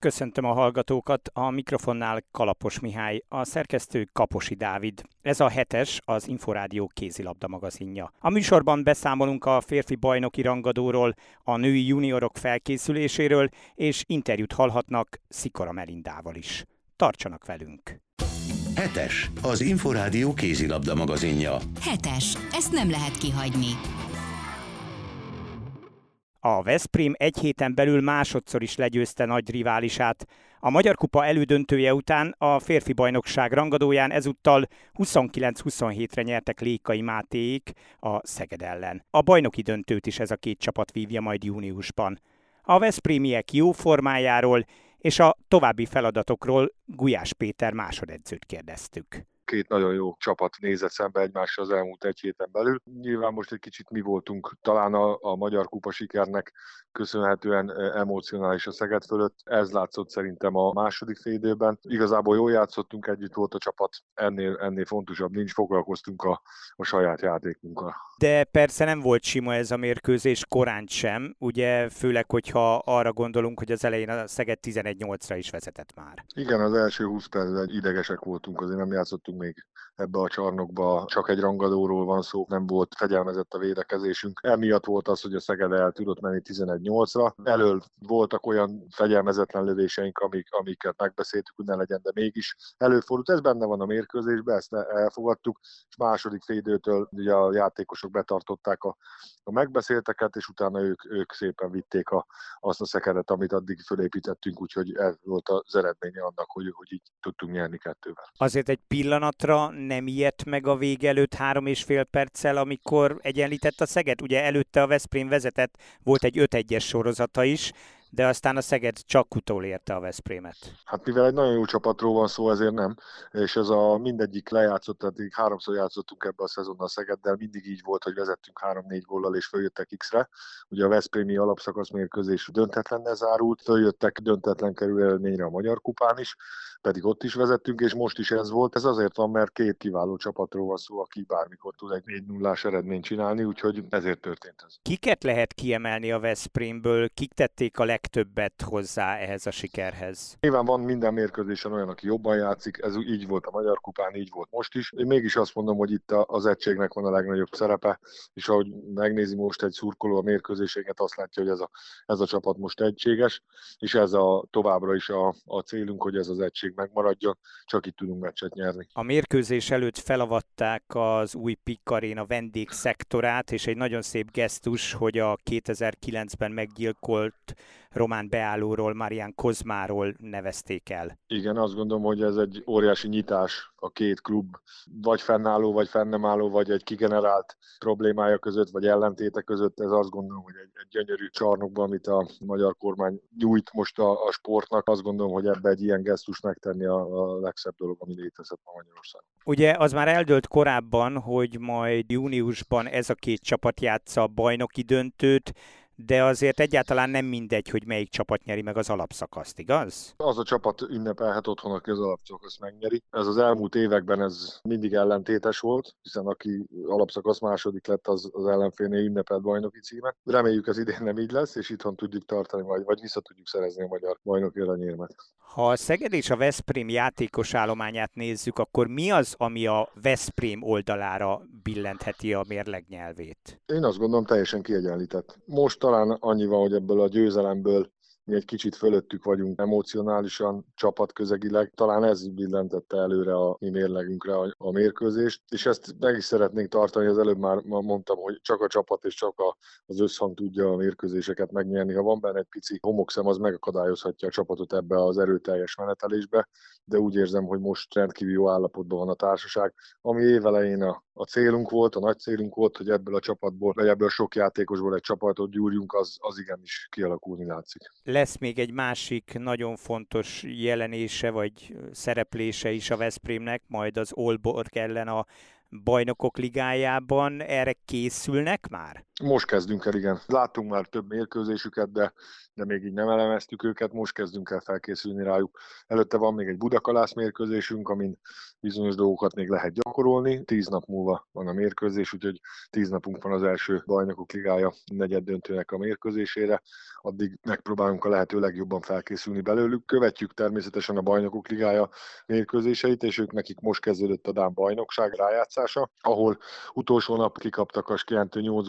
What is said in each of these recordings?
Köszöntöm a hallgatókat, a mikrofonnál Kalapos Mihály, a szerkesztő Kaposi Dávid. Ez a hetes, az Inforádió kézilabda magazinja. A műsorban beszámolunk a férfi bajnoki rangadóról, a női juniorok felkészüléséről, és interjút hallhatnak Szikora Melindával is. Tartsanak velünk! Hetes, az Inforádió kézilabda magazinja. Hetes, ezt nem lehet kihagyni. A Veszprém egy héten belül másodszor is legyőzte nagy riválisát. A Magyar Kupa elődöntője után a férfi bajnokság rangadóján ezúttal 29-27-re nyertek Lékai Mátéék a Szeged ellen. A bajnoki döntőt is ez a két csapat vívja majd júniusban. A Veszprémiek jó formájáról és a további feladatokról Gulyás Péter másodedzőt kérdeztük két nagyon jó csapat nézett szembe egymással az elmúlt egy héten belül. Nyilván most egy kicsit mi voltunk talán a, a Magyar Kupa sikernek köszönhetően emocionális a Szeged fölött. Ez látszott szerintem a második félidőben. Igazából jól játszottunk, együtt volt a csapat, ennél, ennél fontosabb nincs, foglalkoztunk a, a saját játékunkkal. De persze nem volt sima ez a mérkőzés korán sem, ugye főleg, hogyha arra gondolunk, hogy az elején a Szeged 11-8-ra is vezetett már. Igen, az első 20 percben idegesek voltunk, azért nem játszottunk még ebbe a csarnokba. Csak egy rangadóról van szó, nem volt fegyelmezett a védekezésünk. Emiatt volt az, hogy a Szeged el tudott menni 11-8-ra. Elől voltak olyan fegyelmezetlen lövéseink, amik, amiket megbeszéltük, hogy ne legyen, de mégis előfordult. Ez benne van a mérkőzésben, ezt elfogadtuk, és második félidőtől ugye a játékosok betartották a, a megbeszélteket, és utána ők, ők szépen vitték a, azt a szekedet, amit addig fölépítettünk, úgyhogy ez volt az eredménye annak, hogy, hogy így tudtunk nyerni kettővel. Azért egy pillanatra nem ijedt meg a vége előtt három és fél perccel, amikor egyenlített a Szeged? Ugye előtte a Veszprém vezetett, volt egy 5-1-es sorozata is, de aztán a Szeged csak utolérte a Veszprémet. Hát mivel egy nagyon jó csapatról van szó, ezért nem, és ez a mindegyik lejátszott, tehát háromszor játszottunk ebbe a szezonban a Szegeddel, mindig így volt, hogy vezettünk három-négy góllal és följöttek X-re. Ugye a Veszprémi alapszakasz mérkőzés döntetlenne zárult, följöttek döntetlen kerül a Magyar Kupán is, pedig ott is vezettünk, és most is ez volt. Ez azért van, mert két kiváló csapatról van szó, aki bármikor tud egy 4 0 eredményt csinálni, úgyhogy ezért történt ez. Kiket lehet kiemelni a Veszprémből? Kik tették a legtöbbet hozzá ehhez a sikerhez? Nyilván van minden mérkőzésen olyan, aki jobban játszik, ez így volt a Magyar Kupán, így volt most is. Én mégis azt mondom, hogy itt az egységnek van a legnagyobb szerepe, és ahogy megnézi most egy szurkoló a mérkőzéseket, azt látja, hogy ez a, ez a csapat most egységes, és ez a továbbra is a, a célunk, hogy ez az egység megmaradjon, csak itt tudunk meccset nyerni. A mérkőzés előtt felavatták az új Pikkaréna vendégszektorát, és egy nagyon szép gesztus, hogy a 2009-ben meggyilkolt román beállóról, Marian Kozmáról nevezték el. Igen, azt gondolom, hogy ez egy óriási nyitás a két klub, vagy fennálló, vagy fennemálló, vagy egy kigenerált problémája között, vagy ellentéte között. Ez azt gondolom, hogy egy, egy gyönyörű csarnokban, amit a magyar kormány nyújt most a, a sportnak, azt gondolom, hogy ebbe egy ilyen gesztus megtenni a, a legszebb dolog, ami létezett ma Magyarországon. Ugye az már eldőlt korábban, hogy majd júniusban ez a két csapat játsza a bajnoki döntőt, de azért egyáltalán nem mindegy, hogy melyik csapat nyeri meg az alapszakaszt, igaz? Az a csapat ünnepelhet otthon, aki az alapszakaszt megnyeri. Ez az elmúlt években ez mindig ellentétes volt, hiszen aki alapszakasz második lett, az, az ellenfélnél ünnepelt bajnoki címet. Reméljük ez idén nem így lesz, és itthon tudjuk tartani, vagy, vagy vissza tudjuk szerezni a magyar bajnoki aranyérmet. Ha a Szeged és a Veszprém játékos állományát nézzük, akkor mi az, ami a Veszprém oldalára billentheti a mérleg nyelvét? Én azt gondolom teljesen kiegyenlített. Most talán annyi van, hogy ebből a győzelemből mi egy kicsit fölöttük vagyunk emocionálisan, csapatközegileg. Talán ez billentette előre a mi mérlegünkre a, a mérkőzést, és ezt meg is szeretnénk tartani. Az előbb már mondtam, hogy csak a csapat és csak a, az összhang tudja a mérkőzéseket megnyerni. Ha van benne egy pici homokszem, az megakadályozhatja a csapatot ebbe az erőteljes menetelésbe, de úgy érzem, hogy most rendkívül jó állapotban van a társaság, ami évelején a, a célunk volt, a nagy célunk volt, hogy ebből a csapatból, vagy ebből sok játékosból egy csapatot gyúrjunk, az, az igenis kialakulni látszik lesz még egy másik nagyon fontos jelenése vagy szereplése is a Veszprémnek, majd az Olborg ellen a bajnokok ligájában. Erre készülnek már? Most kezdünk el, igen. Láttunk már több mérkőzésüket, de, de még így nem elemeztük őket, most kezdünk el felkészülni rájuk. Előtte van még egy budakalász mérkőzésünk, amin bizonyos dolgokat még lehet gyakorolni. Tíz nap múlva van a mérkőzés, úgyhogy tíz napunk van az első bajnokok ligája negyed döntőnek a mérkőzésére. Addig megpróbálunk a lehető legjobban felkészülni belőlük. Követjük természetesen a bajnokok ligája mérkőzéseit, és ők nekik most kezdődött a Dán bajnokság rájátszása, ahol utolsó nap kikaptak a kijelentő 8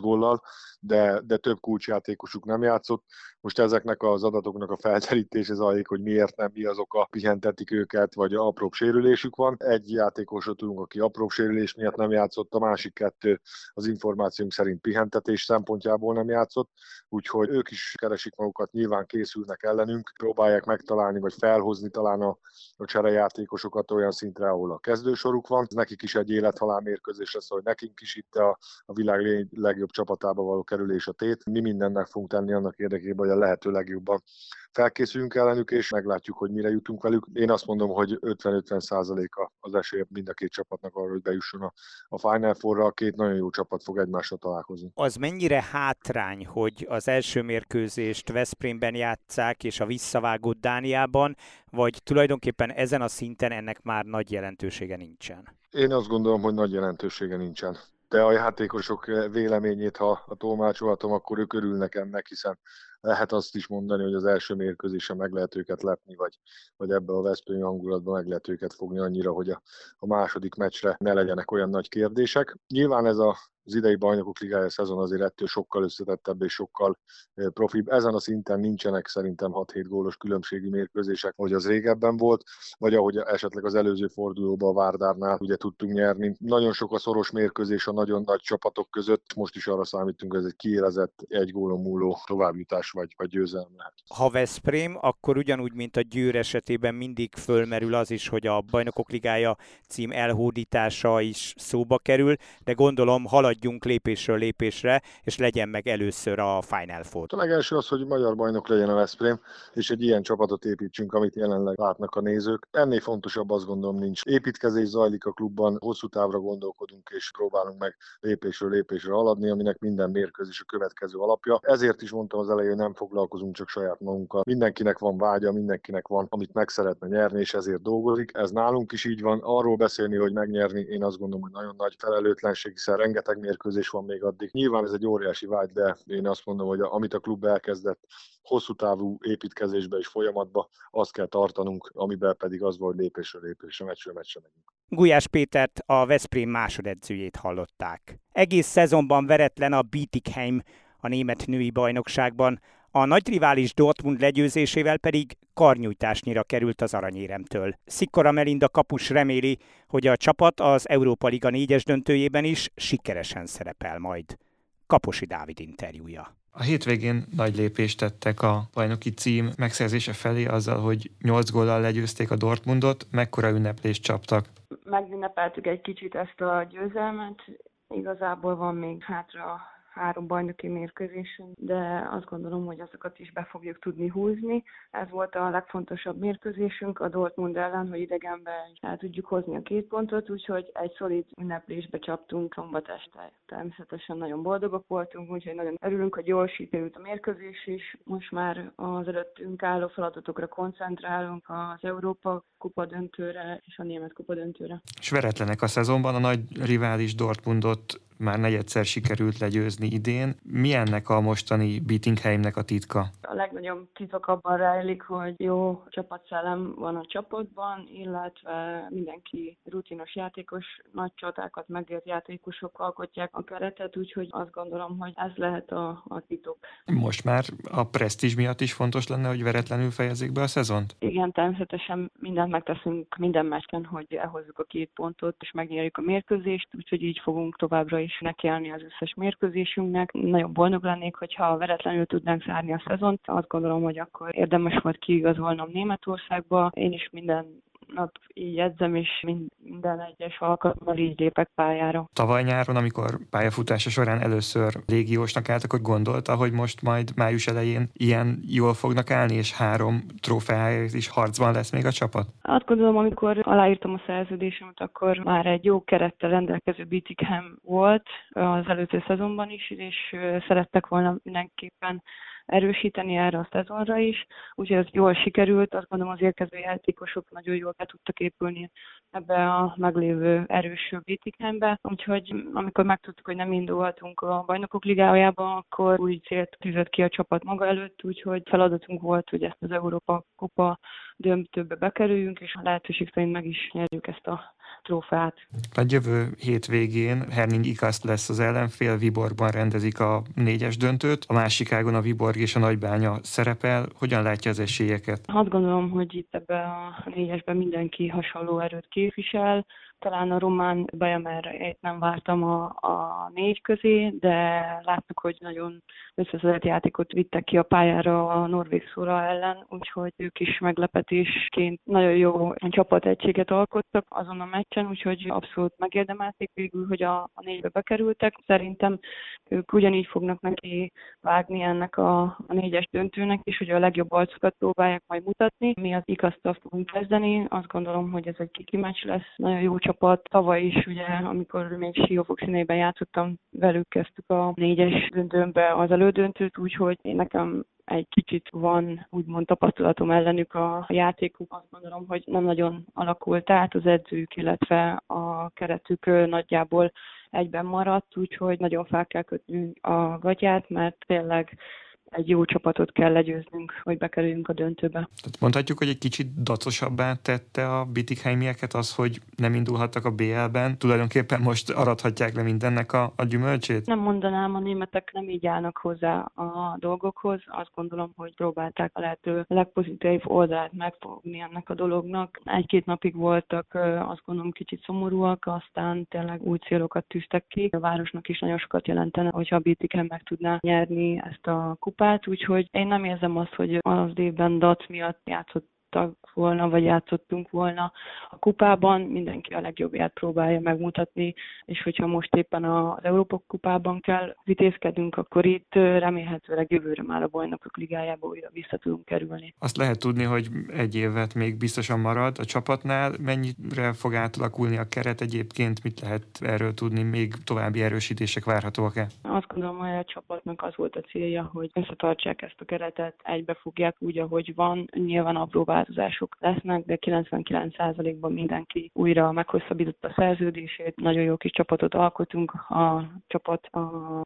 de, de több kulcsjátékosuk nem játszott. Most ezeknek az adatoknak a felterítése zajlik, hogy miért nem, mi azok a pihentetik őket, vagy apróbb sérülésük van. Egy játékosot tudunk, aki apróbb sérülés miatt nem játszott, a másik kettő az információnk szerint pihentetés szempontjából nem játszott, úgyhogy ők is keresik magukat, nyilván készülnek ellenünk, próbálják megtalálni, vagy felhozni talán a, a cserejátékosokat olyan szintre, ahol a kezdősoruk van. Nekik is egy élethalál mérkőzés lesz, hogy nekünk is itt a, a világ legjobb csapatába való kerülés a tét. Mi mindennek fogunk tenni annak érdekében, hogy a lehető legjobban felkészülünk ellenük, és meglátjuk, hogy mire jutunk velük. Én azt mondom, hogy 50-50 százaléka az esély mind a két csapatnak arra, hogy bejusson a, a Final Four-ra. A két nagyon jó csapat fog egymásra találkozni. Az mennyire hátrány, hogy az első mérkőzést Veszprémben játszák, és a visszavágott Dániában, vagy tulajdonképpen ezen a szinten ennek már nagy jelentősége nincsen? Én azt gondolom, hogy nagy jelentősége nincsen de a játékosok véleményét, ha a tolmácsolhatom, akkor ők örülnek ennek, hiszen lehet azt is mondani, hogy az első mérkőzésen meg lehet őket lepni, vagy, vagy ebbe a Veszprém hangulatban meg lehet őket fogni annyira, hogy a, a második meccsre ne legyenek olyan nagy kérdések. Nyilván ez a az idei bajnokok ligája szezon azért ettől sokkal összetettebb és sokkal profibb. Ezen a szinten nincsenek szerintem 6-7 gólos különbségű mérkőzések, hogy az régebben volt, vagy ahogy esetleg az előző fordulóban a Várdárnál ugye tudtunk nyerni. Nagyon sok a szoros mérkőzés a nagyon nagy csapatok között, most is arra számítunk, hogy ez egy kiélezett, egy gólon múló továbbjutás vagy, vagy győzelem lehet. Ha Veszprém, akkor ugyanúgy, mint a Győr esetében mindig fölmerül az is, hogy a bajnokok ligája cím elhódítása is szóba kerül, de gondolom haladj haladjunk lépésről lépésre, és legyen meg először a Final Four. A legelső az, hogy magyar bajnok legyen a Veszprém, és egy ilyen csapatot építsünk, amit jelenleg látnak a nézők. Ennél fontosabb azt gondolom nincs. Építkezés zajlik a klubban, hosszú távra gondolkodunk, és próbálunk meg lépésről lépésre haladni, aminek minden mérkőzés a következő alapja. Ezért is mondtam az elején, hogy nem foglalkozunk csak saját magunkkal. Mindenkinek van vágya, mindenkinek van, amit meg szeretne nyerni, és ezért dolgozik. Ez nálunk is így van. Arról beszélni, hogy megnyerni, én azt gondolom, hogy nagyon nagy felelőtlenség, hiszen rengeteg mérkőzés van még addig. Nyilván ez egy óriási vágy, de én azt mondom, hogy amit a klub elkezdett hosszú távú építkezésbe és folyamatba, azt kell tartanunk, amiben pedig az volt lépésről lépésre, meccsről meccsre megyünk. Gulyás Pétert, a Veszprém másodedzőjét hallották. Egész szezonban veretlen a Bietigheim a német női bajnokságban, a nagy rivális Dortmund legyőzésével pedig karnyújtásnyira került az aranyéremtől. Szikkora Melinda kapus reméli, hogy a csapat az Európa Liga négyes döntőjében is sikeresen szerepel majd. Kaposi Dávid interjúja. A hétvégén nagy lépést tettek a bajnoki cím megszerzése felé azzal, hogy 8 góllal legyőzték a Dortmundot, mekkora ünneplést csaptak. Megünnepeltük egy kicsit ezt a győzelmet, igazából van még hátra három bajnoki mérkőzésen, de azt gondolom, hogy azokat is be fogjuk tudni húzni. Ez volt a legfontosabb mérkőzésünk a Dortmund ellen, hogy idegenben el tudjuk hozni a két pontot, úgyhogy egy szolid ünneplésbe csaptunk szombat este. Természetesen nagyon boldogok voltunk, úgyhogy nagyon örülünk, hogy jól sikerült a mérkőzés is. Most már az előttünk álló feladatokra koncentrálunk, az Európa kupa döntőre és a német kupa döntőre. És veretlenek a szezonban, a nagy rivális Dortmundot már negyedszer sikerült legyőzni idén. Mi ennek a mostani Beatingheimnek a titka? A legnagyobb titok abban rejlik, hogy jó csapatszellem van a csapatban, illetve mindenki rutinos játékos, nagy csatákat megért játékosok alkotják a keretet, úgyhogy azt gondolom, hogy ez lehet a, a titok. Most már a presztízs miatt is fontos lenne, hogy veretlenül fejezzék be a szezont? Igen, természetesen mindent megteszünk minden meccsen, hogy elhozzuk a két pontot, és megnyerjük a mérkőzést, úgyhogy így fogunk továbbra is is nekiállni az összes mérkőzésünknek. Nagyon boldog lennék, hogyha veretlenül tudnánk zárni a szezont. Azt gondolom, hogy akkor érdemes volt kiigazolnom Németországba. Én is minden nap így edzem, és minden egyes alkalommal így lépek pályára. Tavaly nyáron, amikor pályafutása során először légiósnak állt, akkor gondolta, hogy most majd május elején ilyen jól fognak állni, és három trófeáért is harcban lesz még a csapat? Azt gondolom, amikor aláírtam a szerződésemet, akkor már egy jó kerettel rendelkező Bietigheim volt az előző szezonban is, és szerettek volna mindenképpen erősíteni erre a szezonra is, úgyhogy ez jól sikerült, azt gondolom az érkező játékosok nagyon jól be tudtak épülni ebbe a meglévő erős Bietigheimbe, úgyhogy amikor megtudtuk, hogy nem indulhatunk a bajnokok ligájába, akkor új célt tűzött ki a csapat maga előtt, úgyhogy feladatunk volt, hogy ezt az Európa Kupa döntőbe bekerüljünk, és a lehetőség szerint meg is nyerjük ezt a trófeát. A jövő hétvégén Herning Ikaszt lesz az ellenfél, Viborban rendezik a négyes döntőt, a másik ágon a Viborg és a Nagybánya szerepel. Hogyan látja az esélyeket? Azt gondolom, hogy itt ebbe a négyesben mindenki hasonló erőt képvisel, talán a román Bajamerre nem vártam a, a négy közé, de láttuk, hogy nagyon összeszedett játékot vittek ki a pályára a Norvég Szóra ellen, úgyhogy ők is meglepetésként nagyon jó csapategységet alkottak azon a meccsen, úgyhogy abszolút megérdemelték végül, hogy a, a négybe bekerültek. Szerintem ők ugyanígy fognak neki vágni ennek a, a négyes döntőnek is, hogy a legjobb arcokat próbálják majd mutatni. Mi az igaztal fogunk kezdeni, azt gondolom, hogy ez egy kiki meccs lesz, nagyon jó csapat. Tavaly is, ugye, amikor még Siófok színében játszottam, velük kezdtük a négyes döntőnbe az elődöntőt, úgyhogy én nekem egy kicsit van úgymond tapasztalatom ellenük a játékuk. Azt gondolom, hogy nem nagyon alakult át az edzők, illetve a keretük nagyjából egyben maradt, úgyhogy nagyon fel kell kötni a gatyát, mert tényleg egy jó csapatot kell legyőznünk, hogy bekerüljünk a döntőbe. Tehát mondhatjuk, hogy egy kicsit dacosabbá tette a Bitikheimieket az, hogy nem indulhattak a BL-ben. Tulajdonképpen most arathatják le mindennek a, a gyümölcsét? Nem mondanám, a németek nem így állnak hozzá a dolgokhoz. Azt gondolom, hogy próbálták a lehető legpozitív oldalát megfogni ennek a dolognak. Egy-két napig voltak, azt gondolom, kicsit szomorúak, aztán tényleg új célokat tűztek ki. A városnak is nagyon sokat jelentene, hogyha a Bitikheim meg tudná nyerni ezt a kupát kupát, úgyhogy én nem érzem azt, hogy az évben DAC miatt játszott játszottak volna, vagy játszottunk volna a kupában, mindenki a legjobbját próbálja megmutatni, és hogyha most éppen az Európa kupában kell vitézkedünk, akkor itt remélhetőleg jövőre már a bajnokok ligájába újra vissza tudunk kerülni. Azt lehet tudni, hogy egy évet még biztosan marad a csapatnál. Mennyire fog átalakulni a keret egyébként? Mit lehet erről tudni? Még további erősítések várhatóak-e? Azt gondolom, hogy a csapatnak az volt a célja, hogy összetartsák ezt a keretet, egybe fogják úgy, ahogy van. Nyilván apró változások lesznek, de 99%-ban mindenki újra meghosszabbította a szerződését. Nagyon jó kis csapatot alkotunk, a csapat a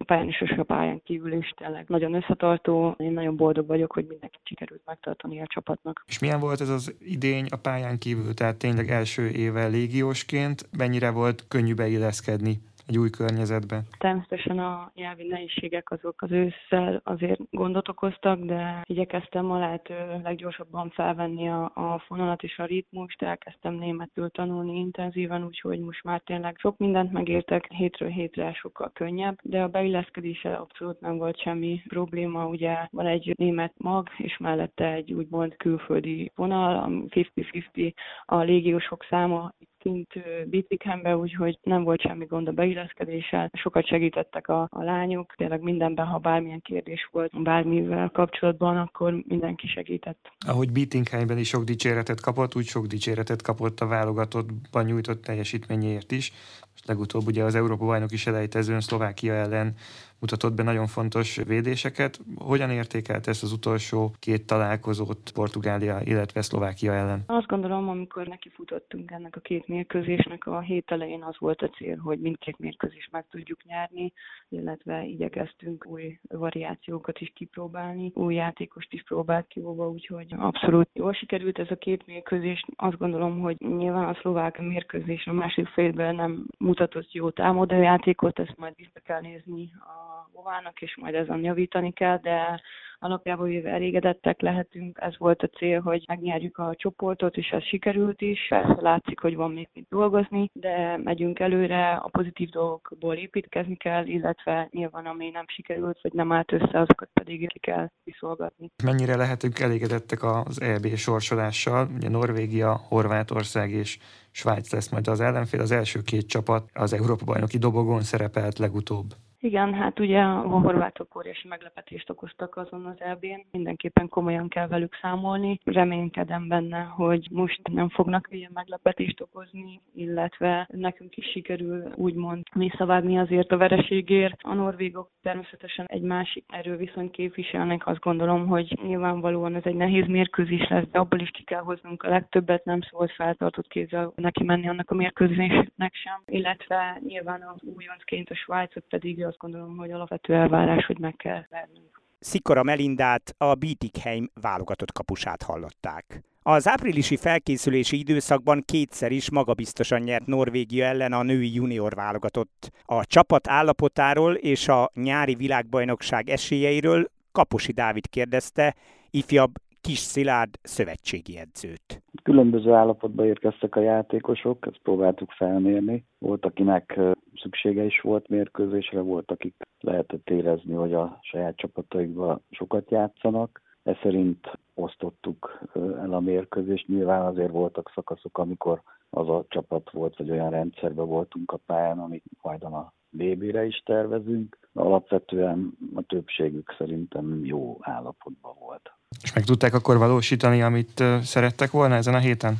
pályán is és a pályán kívül is tényleg nagyon összetartó. Én nagyon boldog vagyok, hogy mindenki sikerült megtartani a csapatnak. És milyen volt ez az idény a pályán kívül? Tehát tényleg első éve légiósként mennyire volt könnyű beilleszkedni egy új környezetbe? Természetesen a nyelvi nehézségek azok az ősszel azért gondot okoztak, de igyekeztem a lehető leggyorsabban felvenni a, a fonalat és a ritmust, elkezdtem németül tanulni intenzíven, úgyhogy most már tényleg sok mindent megértek, hétről hétre sokkal könnyebb, de a beilleszkedése abszolút nem volt semmi probléma, ugye van egy német mag, és mellette egy úgymond külföldi vonal, 50-50 a légiósok száma kint Bicikembe, úgyhogy nem volt semmi gond a beilleszkedéssel. Sokat segítettek a, a lányok, tényleg mindenben, ha bármilyen kérdés volt bármivel kapcsolatban, akkor mindenki segített. Ahogy Bittingheimben is sok dicséretet kapott, úgy sok dicséretet kapott a válogatottban nyújtott teljesítményéért is. Most legutóbb ugye az Európa bajnoki selejtezőn Szlovákia ellen mutatott be nagyon fontos védéseket. Hogyan értékelt ezt az utolsó két találkozót Portugália, illetve Szlovákia ellen? Azt gondolom, amikor nekifutottunk ennek a két mérkőzésnek a hét elején az volt a cél, hogy mindkét mérkőzést meg tudjuk nyerni, illetve igyekeztünk új variációkat is kipróbálni, új játékost is próbált kihova, úgyhogy abszolút jól sikerült ez a két mérkőzés. Azt gondolom, hogy nyilván a szlovák mérkőzés a másik félben nem mutatott jó támadó játékot, ezt majd vissza kell nézni a Bovának, és majd ezen javítani kell, de alapjában véve elégedettek lehetünk. Ez volt a cél, hogy megnyerjük a csoportot, és ez sikerült is. Persze látszik, hogy van még mit dolgozni, de megyünk előre, a pozitív dolgokból építkezni kell, illetve nyilván ami nem sikerült, vagy nem állt össze, azokat pedig ki kell kiszolgatni. Mennyire lehetünk elégedettek az EB sorsolással? Ugye Norvégia, Horvátország és Svájc lesz majd az ellenfél. Az első két csapat az Európa-bajnoki dobogon szerepelt legutóbb. Igen, hát ugye a horvátok óriási meglepetést okoztak azon az elbén. Mindenképpen komolyan kell velük számolni. Reménykedem benne, hogy most nem fognak ilyen meglepetést okozni, illetve nekünk is sikerül úgymond visszavágni azért a vereségért. A norvégok természetesen egy másik erőviszony képviselnek. Azt gondolom, hogy nyilvánvalóan ez egy nehéz mérkőzés lesz, de abból is ki kell hoznunk a legtöbbet. Nem szabad feltartott kézzel neki menni annak a mérkőzésnek sem. Illetve nyilván az újoncként a Svájcot pedig azt gondolom, hogy alapvető elvárás, hogy meg kell vernünk. Szikora Melindát, a Bietigheim válogatott kapusát hallották. Az áprilisi felkészülési időszakban kétszer is magabiztosan nyert Norvégia ellen a női junior válogatott. A csapat állapotáról és a nyári világbajnokság esélyeiről Kaposi Dávid kérdezte, ifjabb Kis Szilárd szövetségi edzőt. Különböző állapotba érkeztek a játékosok, ezt próbáltuk felmérni. Volt, akinek szüksége is volt mérkőzésre, volt, akik lehetett érezni, hogy a saját csapataikban sokat játszanak. Ez szerint osztottuk el a mérkőzést. Nyilván azért voltak szakaszok, amikor az a csapat volt, vagy olyan rendszerben voltunk a pályán, amit majd a BB-re is tervezünk. Alapvetően a többségük szerintem jó állapotban volt. És meg tudták akkor valósítani, amit szerettek volna ezen a héten?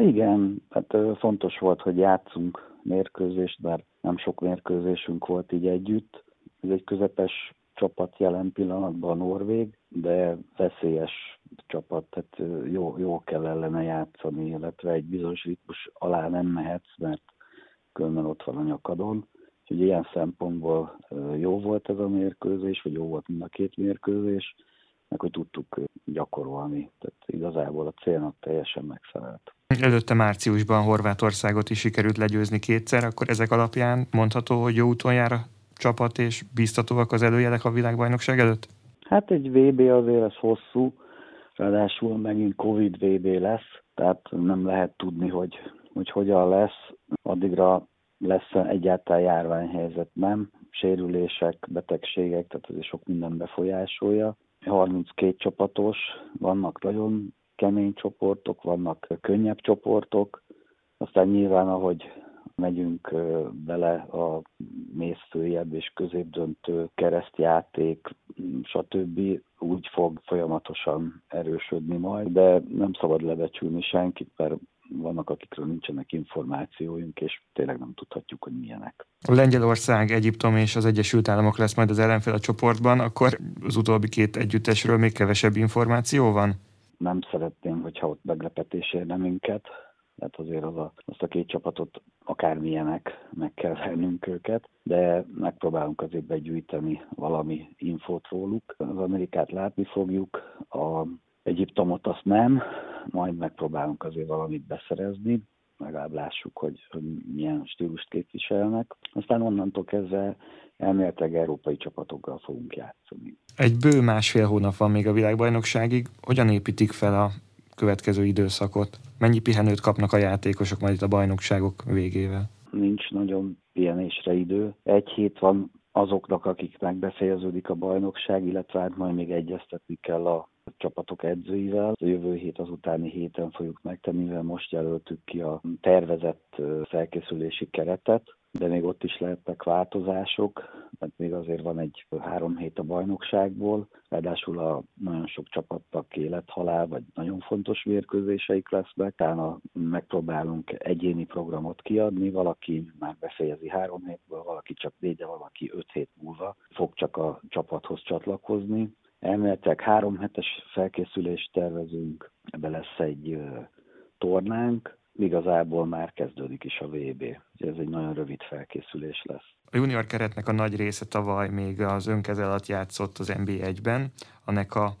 Igen, hát fontos volt, hogy játszunk mérkőzést, bár nem sok mérkőzésünk volt így együtt. Ez egy közepes csapat jelen pillanatban a Norvég, de veszélyes csapat, tehát jó, jó kell ellene játszani, illetve egy bizonyos ritmus alá nem mehetsz, mert különben ott van a nyakadon. Úgyhogy ilyen szempontból jó volt ez a mérkőzés, vagy jó volt mind a két mérkőzés, meg hogy tudtuk gyakorolni. Tehát igazából a célnak teljesen megfelelt. Előtte márciusban Horvátországot is sikerült legyőzni kétszer, akkor ezek alapján mondható, hogy jó úton jár a csapat, és biztatóak az előjelek a világbajnokság előtt? Hát egy VB azért ez hosszú, ráadásul megint Covid VB lesz, tehát nem lehet tudni, hogy, hogy hogyan lesz. Addigra lesz egyáltalán járványhelyzet, nem? Sérülések, betegségek, tehát ez is sok minden befolyásolja. 32 csapatos, vannak nagyon kemény csoportok, vannak könnyebb csoportok, aztán nyilván, ahogy megyünk bele a mészfőjebb és középdöntő keresztjáték, stb. úgy fog folyamatosan erősödni majd, de nem szabad lebecsülni senkit, mert vannak, akikről nincsenek információink, és tényleg nem tudhatjuk, hogy milyenek. Lengyelország, Egyiptom és az Egyesült Államok lesz majd az ellenfél a csoportban, akkor az utóbbi két együttesről még kevesebb információ van? Nem szeretném, hogyha ott meglepetés érne minket, tehát azért az a, azt a két csapatot akármilyenek, meg kell vennünk őket, de megpróbálunk azért begyűjteni valami infót róluk. Az Amerikát látni fogjuk, a Egyiptomot azt nem, majd megpróbálunk azért valamit beszerezni, legalább lássuk, hogy, milyen stílust képviselnek. Aztán onnantól kezdve elméletileg európai csapatokkal fogunk játszani. Egy bő másfél hónap van még a világbajnokságig. Hogyan építik fel a következő időszakot? Mennyi pihenőt kapnak a játékosok majd itt a bajnokságok végével? Nincs nagyon pihenésre idő. Egy hét van azoknak, akiknek befejeződik a bajnokság, illetve hát majd még egyeztetni kell a csapatok edzőivel. A jövő hét az utáni héten fogjuk megtenni, mivel most jelöltük ki a tervezett felkészülési keretet, de még ott is lehetnek változások, mert még azért van egy három hét a bajnokságból, ráadásul a nagyon sok csapattak élethalál, vagy nagyon fontos mérkőzéseik lesznek, utána megpróbálunk egyéni programot kiadni, valaki már befejezi három hétből, valaki csak négy, valaki öt hét múlva fog csak a csapathoz csatlakozni. Elméletileg három hetes felkészülést tervezünk, ebbe lesz egy tornánk, igazából már kezdődik is a VB. Ez egy nagyon rövid felkészülés lesz. A junior keretnek a nagy része tavaly még az önkezel alatt játszott az NB1-ben, a NECA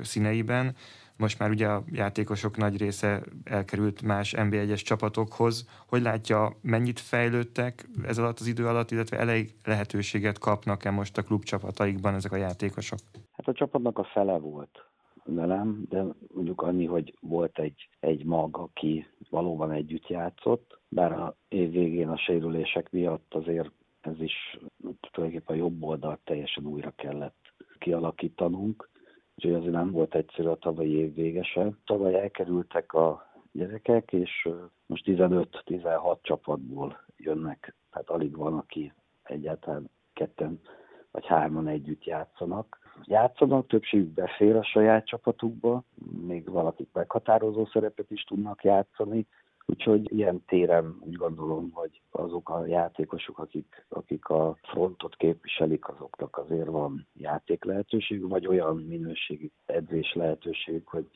színeiben. Most már ugye a játékosok nagy része elkerült más NB1-es csapatokhoz. Hogy látja, mennyit fejlődtek ez alatt az idő alatt, illetve elég lehetőséget kapnak-e most a klubcsapataikban ezek a játékosok? Hát a csapatnak a fele volt velem, de mondjuk annyi, hogy volt egy, egy mag, aki valóban együtt játszott, bár a év végén a sérülések miatt azért ez is tulajdonképpen a jobb oldalt teljesen újra kellett kialakítanunk, úgyhogy azért nem volt egyszerű a tavalyi év végese. Tavaly elkerültek a gyerekek, és most 15-16 csapatból jönnek, tehát alig van, aki egyáltalán ketten vagy hárman együtt játszanak. Játszanak, többségük befér a saját csapatukba, még valakik meghatározó szerepet is tudnak játszani, Úgyhogy ilyen téren úgy gondolom, hogy azok a játékosok, akik, akik a frontot képviselik, azoknak azért van játék lehetőség, vagy olyan minőségi edzés lehetőség, hogy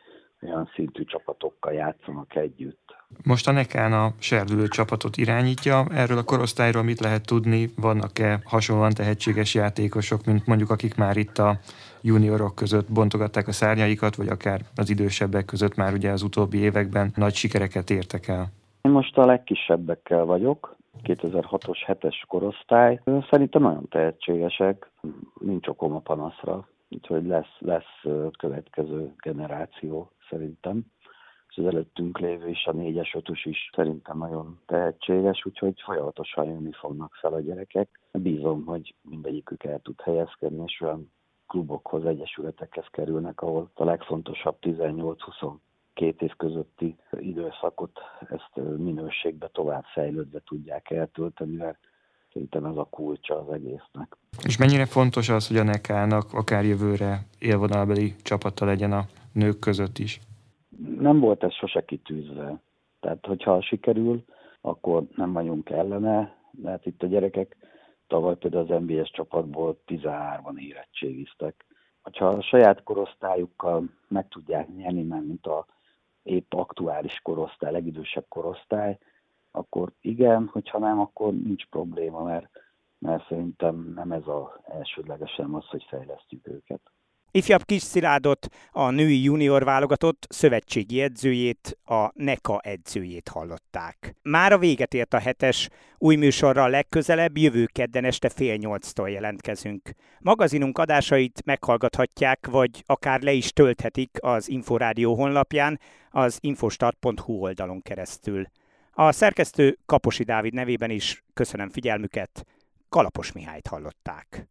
olyan szintű csapatokkal játszanak együtt. Most a Nekán a serdülő csapatot irányítja. Erről a korosztályról mit lehet tudni? Vannak-e hasonlóan tehetséges játékosok, mint mondjuk akik már itt a juniorok között bontogatták a szárnyaikat, vagy akár az idősebbek között már ugye az utóbbi években nagy sikereket értek el? Én most a legkisebbekkel vagyok, 2006-os 7-es korosztály. Szerintem nagyon tehetségesek, nincs okom a panaszra, úgyhogy lesz, lesz következő generáció szerintem. És az előttünk lévő is, a 4-es, 5 is szerintem nagyon tehetséges, úgyhogy folyamatosan jönni fognak fel a gyerekek. Bízom, hogy mindegyikük el tud helyezkedni, és olyan klubokhoz, egyesületekhez kerülnek, ahol a legfontosabb 18-22 év közötti időszakot ezt minőségbe tovább fejlődve tudják eltölteni, mert szerintem ez a kulcsa az egésznek. És mennyire fontos az, hogy a nekának akár jövőre élvonalbeli csapata legyen a nők között is? Nem volt ez sose kitűzve. Tehát, hogyha sikerül, akkor nem vagyunk ellene, mert itt a gyerekek Tavaly például az NBS csapatból 13-an érettségiztek. Ha a saját korosztályukkal meg tudják nyerni, mert mint a épp aktuális korosztály, legidősebb korosztály, akkor igen, hogyha nem, akkor nincs probléma, mert, mert szerintem nem ez az elsődlegesen az, hogy fejlesztjük őket. Ifjabb Kis Sziládot, a női junior válogatott szövetségi edzőjét, a NEKA edzőjét hallották. Már a véget ért a hetes, új műsorral legközelebb jövő kedden este fél nyolctól jelentkezünk. Magazinunk adásait meghallgathatják, vagy akár le is tölthetik az Inforádió honlapján, az infostart.hu oldalon keresztül. A szerkesztő Kaposi Dávid nevében is köszönöm figyelmüket, Kalapos Mihályt hallották.